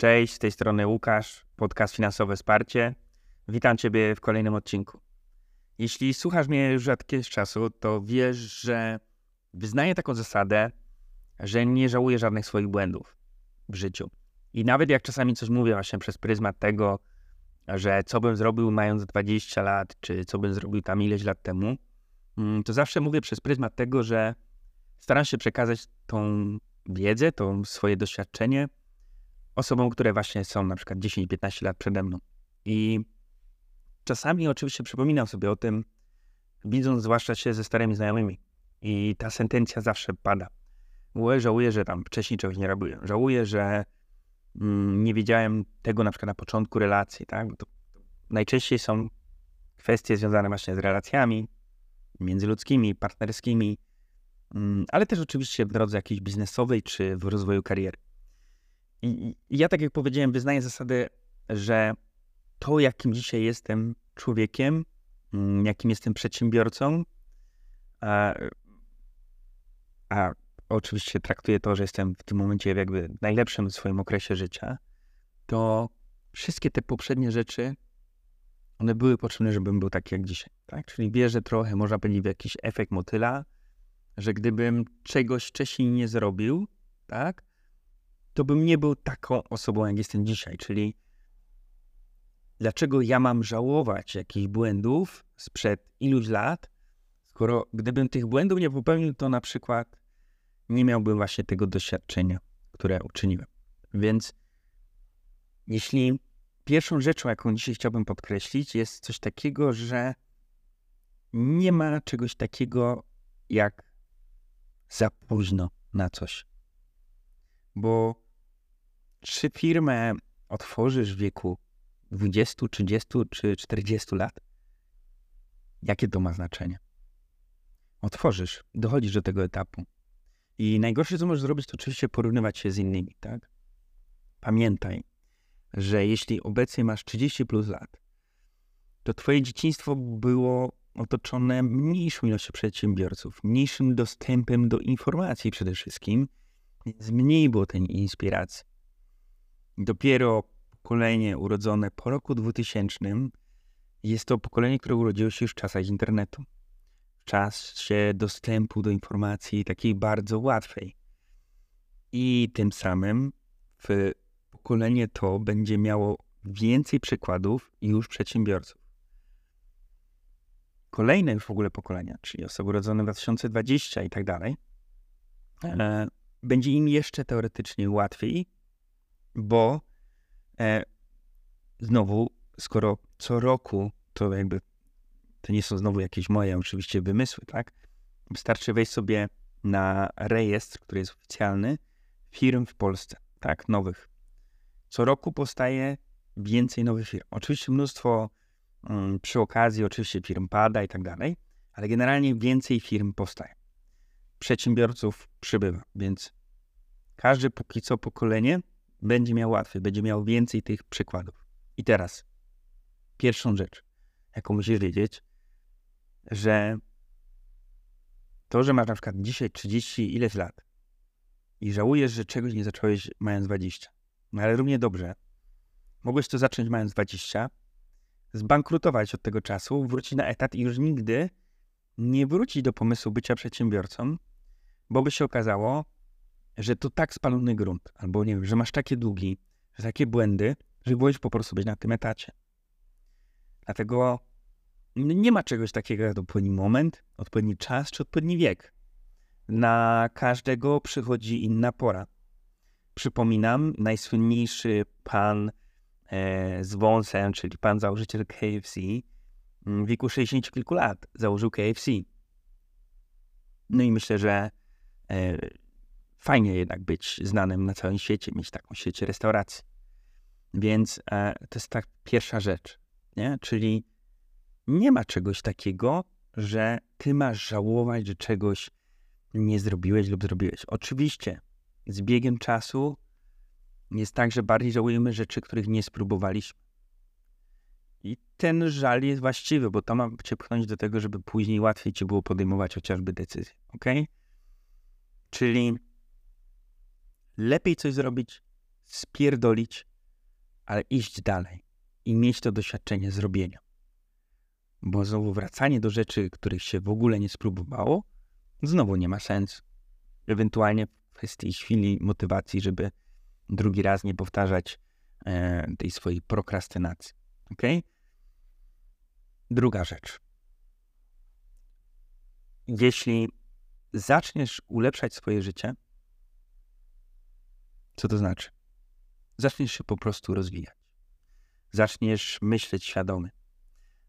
Cześć, z tej strony Łukasz, podcast Finansowe Wsparcie. Witam Ciebie w kolejnym odcinku. Jeśli słuchasz mnie już od jakiegoś czasu, to wiesz, że wyznaję taką zasadę, że nie żałuję żadnych swoich błędów w życiu. I nawet jak czasami coś mówię właśnie przez pryzmat tego, że co bym zrobił mając 20 lat, czy co bym zrobił tam ileś lat temu, mm, to zawsze mówię przez pryzmat tego, że staram się przekazać tą wiedzę, to swoje doświadczenie osobom, które właśnie są na przykład 10-15 lat przede mną. I czasami oczywiście przypominam sobie o tym, widząc zwłaszcza się ze starymi znajomymi. I ta sentencja zawsze pada. Żałuję, że tam wcześniej czegoś nie robiłem. Żałuję, że mm, nie wiedziałem tego na przykład na początku relacji, tak? To najczęściej są kwestie związane właśnie z relacjami międzyludzkimi, partnerskimi, mm, ale też oczywiście w drodze jakiejś biznesowej czy w rozwoju kariery. I, I ja, tak jak powiedziałem, wyznaję zasadę, że to, jakim dzisiaj jestem człowiekiem, mm, jakim jestem przedsiębiorcą, a, a oczywiście traktuję to, że jestem w tym momencie jakby w najlepszym w swoim okresie życia, to wszystkie te poprzednie rzeczy, one były potrzebne, żebym był taki jak dzisiaj. Tak? Czyli wierzę trochę, można powiedzieć, w jakiś efekt motyla, że gdybym czegoś wcześniej nie zrobił, tak, to bym nie był taką osobą, jak jestem dzisiaj. Czyli dlaczego ja mam żałować jakichś błędów sprzed iluś lat, skoro gdybym tych błędów nie popełnił, to na przykład nie miałbym właśnie tego doświadczenia, które uczyniłem. Więc jeśli pierwszą rzeczą, jaką dzisiaj chciałbym podkreślić, jest coś takiego, że nie ma czegoś takiego jak za późno na coś. Bo czy firmę otworzysz w wieku 20, 30 czy 40 lat? Jakie to ma znaczenie? Otworzysz, dochodzisz do tego etapu. I najgorsze, co możesz zrobić, to oczywiście porównywać się z innymi, tak? Pamiętaj, że jeśli obecnie masz 30 plus lat, to twoje dzieciństwo było otoczone mniejszą ilością przedsiębiorców, mniejszym dostępem do informacji przede wszystkim, więc mniej było tej inspiracji. Dopiero pokolenie urodzone po roku 2000 jest to pokolenie, które urodziło się już w czasach internetu. W czasie dostępu do informacji takiej bardzo łatwej. I tym samym w pokolenie to będzie miało więcej przykładów już przedsiębiorców. Kolejne już w ogóle pokolenia, czyli osoby urodzone w 2020 i tak dalej, e, będzie im jeszcze teoretycznie łatwiej, bo e, znowu, skoro co roku, to jakby to nie są znowu jakieś moje oczywiście wymysły, tak? Wystarczy wejść sobie na rejestr, który jest oficjalny, firm w Polsce, tak? Nowych. Co roku powstaje więcej nowych firm. Oczywiście mnóstwo um, przy okazji, oczywiście firm pada i tak dalej, ale generalnie więcej firm powstaje. Przedsiębiorców przybywa, więc każde póki co pokolenie będzie miał łatwiej, będzie miał więcej tych przykładów. I teraz, pierwszą rzecz, jaką musisz wiedzieć, że to, że masz na przykład dzisiaj 30 ileś lat i żałujesz, że czegoś nie zacząłeś mając 20, no ale równie dobrze, mogłeś to zacząć mając 20, zbankrutować od tego czasu, wrócić na etat i już nigdy nie wrócić do pomysłu bycia przedsiębiorcą, bo by się okazało, że to tak spalony grunt, albo nie wiem, że masz takie długi, że takie błędy, że byłeś po prostu być na tym etacie. Dlatego nie ma czegoś takiego jak odpowiedni moment, odpowiedni czas czy odpowiedni wiek. Na każdego przychodzi inna pora. Przypominam, najsłynniejszy pan e, z wąsem, czyli pan założyciel KFC, w wieku 60 kilku lat założył KFC. No i myślę, że e, fajnie jednak być znanym na całym świecie, mieć taką sieć restauracji. Więc e, to jest tak pierwsza rzecz, nie? Czyli nie ma czegoś takiego, że ty masz żałować, że czegoś nie zrobiłeś lub zrobiłeś. Oczywiście z biegiem czasu jest tak, że bardziej żałujemy rzeczy, których nie spróbowaliśmy. I ten żal jest właściwy, bo to ma cię pchnąć do tego, żeby później łatwiej ci było podejmować chociażby decyzje. Ok? Czyli lepiej coś zrobić, spierdolić, ale iść dalej i mieć to doświadczenie zrobienia. Bo znowu wracanie do rzeczy, których się w ogóle nie spróbowało, znowu nie ma sensu. Ewentualnie w kwestii chwili motywacji, żeby drugi raz nie powtarzać e, tej swojej prokrastynacji. Ok? Druga rzecz. Jeśli zaczniesz ulepszać swoje życie, co to znaczy? Zaczniesz się po prostu rozwijać. Zaczniesz myśleć świadomie.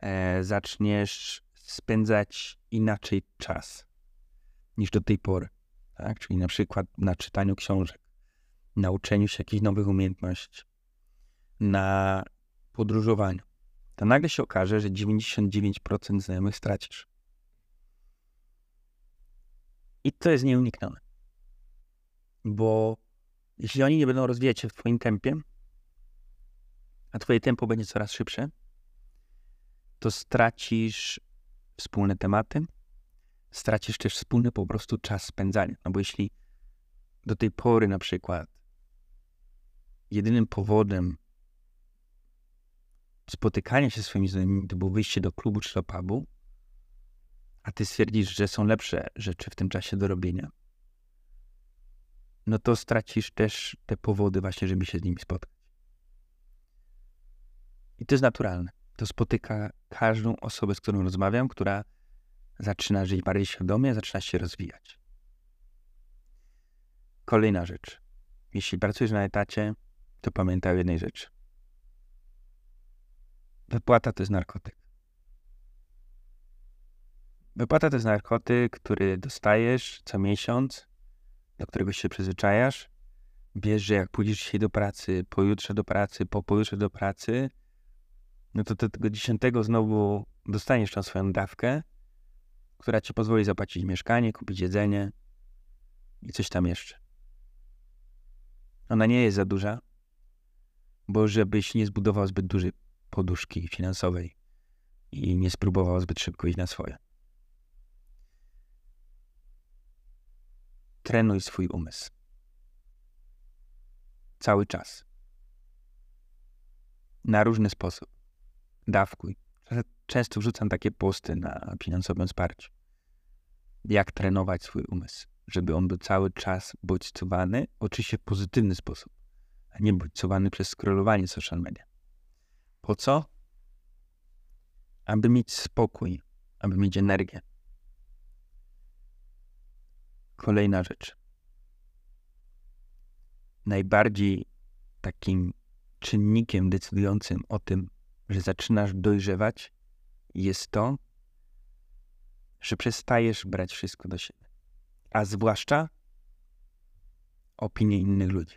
E, zaczniesz spędzać inaczej czas niż do tej pory. Tak? Czyli na przykład na czytaniu książek, na uczeniu się jakichś nowych umiejętności, na podróżowaniu. To nagle się okaże, że 99% znajomych stracisz. I to jest nieuniknione. Bo jeśli oni nie będą rozwijać się w Twoim tempie, a Twoje tempo będzie coraz szybsze, to stracisz wspólne tematy, stracisz też wspólny po prostu czas spędzania. No bo jeśli do tej pory na przykład jedynym powodem spotykania się z swoimi znajomymi to było wyjście do klubu czy do pubu, a ty stwierdzisz, że są lepsze rzeczy w tym czasie do robienia, no to stracisz też te powody właśnie, żeby się z nimi spotkać. I to jest naturalne. To spotyka każdą osobę, z którą rozmawiam, która zaczyna żyć bardziej świadomie, zaczyna się rozwijać. Kolejna rzecz. Jeśli pracujesz na etacie, to pamiętaj o jednej rzeczy. Wypłata to jest narkotyk. Wypłata to jest narkotyk, który dostajesz co miesiąc, do którego się przyzwyczajasz. Wiesz, że jak pójdziesz dzisiaj do pracy, pojutrze do pracy, po pojutrze do pracy, no to do tego dziesiątego znowu dostaniesz tą swoją dawkę, która ci pozwoli zapłacić mieszkanie, kupić jedzenie i coś tam jeszcze. Ona nie jest za duża, bo żebyś nie zbudował zbyt dużej poduszki finansowej i nie spróbował zbyt szybko iść na swoje. Trenuj swój umysł. Cały czas. Na różny sposób. Dawkuj. Często wrzucam takie posty na finansowym wsparciu. Jak trenować swój umysł, żeby on był cały czas bodźcowany, oczywiście w pozytywny sposób, a nie bodźcowany przez scrollowanie social media. Po co? Aby mieć spokój, aby mieć energię. Kolejna rzecz. Najbardziej takim czynnikiem decydującym o tym, że zaczynasz dojrzewać, jest to, że przestajesz brać wszystko do siebie. A zwłaszcza opinie innych ludzi.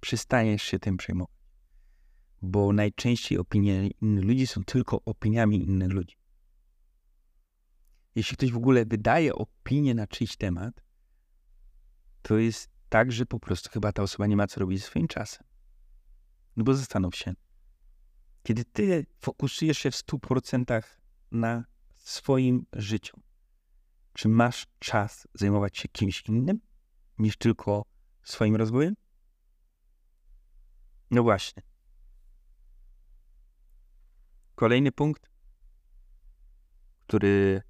Przestajesz się tym przejmować. Bo najczęściej opinie innych ludzi są tylko opiniami innych ludzi. Jeśli ktoś w ogóle wydaje opinię na czyjś temat, to jest tak, że po prostu chyba ta osoba nie ma co robić ze swoim czasem. No bo zastanów się, kiedy ty fokusujesz się w 100% na swoim życiu, czy masz czas zajmować się kimś innym niż tylko swoim rozwojem? No właśnie. Kolejny punkt, który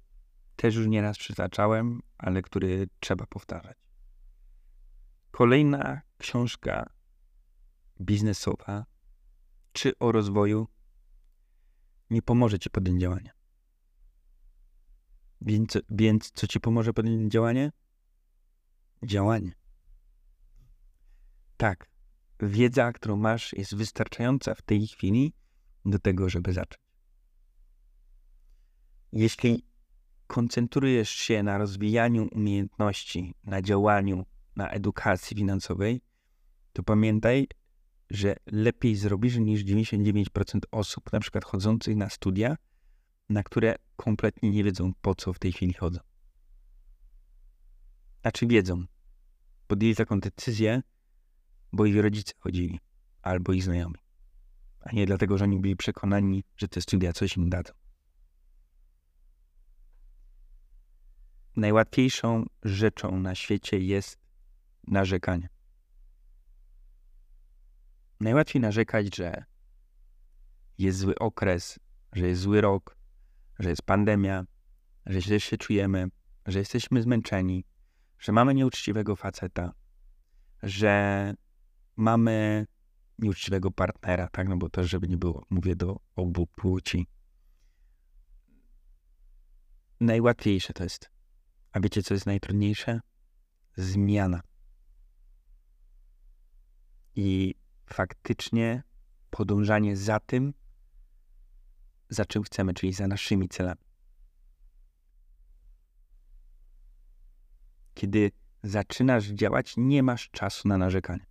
też już nieraz przytaczałem, ale który trzeba powtarzać. Kolejna książka biznesowa czy o rozwoju nie pomoże ci podjąć działania. Więc, więc co ci pomoże podjąć działanie? Działanie. Tak, wiedza, którą masz, jest wystarczająca w tej chwili do tego, żeby zacząć. Jeśli koncentrujesz się na rozwijaniu umiejętności, na działaniu, na edukacji finansowej, to pamiętaj, że lepiej zrobisz niż 99% osób, na przykład chodzących na studia, na które kompletnie nie wiedzą, po co w tej chwili chodzą. Znaczy wiedzą. Podjęli taką decyzję, bo ich rodzice chodzili, albo ich znajomi. A nie dlatego, że oni byli przekonani, że te studia coś im dadzą. Najłatwiejszą rzeczą na świecie jest narzekanie. Najłatwiej narzekać, że jest zły okres, że jest zły rok, że jest pandemia, że źle się czujemy, że jesteśmy zmęczeni, że mamy nieuczciwego faceta, że mamy nieuczciwego partnera, tak? No bo też, żeby nie było, mówię do obu płci. Najłatwiejsze to jest. A wiecie, co jest najtrudniejsze? Zmiana. I faktycznie podążanie za tym, za czym chcemy, czyli za naszymi celami. Kiedy zaczynasz działać, nie masz czasu na narzekanie.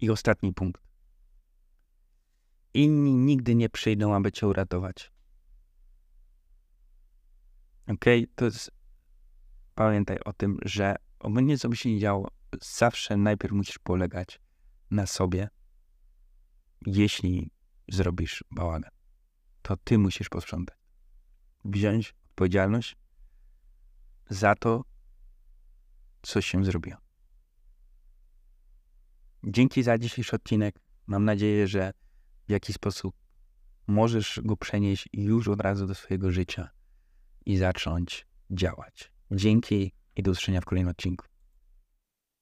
I ostatni punkt. Inni nigdy nie przyjdą, aby cię uratować. Ok? To jest. Pamiętaj o tym, że obojętnie co by się nie działo, zawsze najpierw musisz polegać na sobie. Jeśli zrobisz bałagan, to ty musisz posprzątać. Wziąć odpowiedzialność za to, co się zrobiło. Dzięki za dzisiejszy odcinek. Mam nadzieję, że w jakiś sposób możesz go przenieść już od razu do swojego życia i zacząć działać. Dzięki i do usłyszenia w kolejnym odcinku.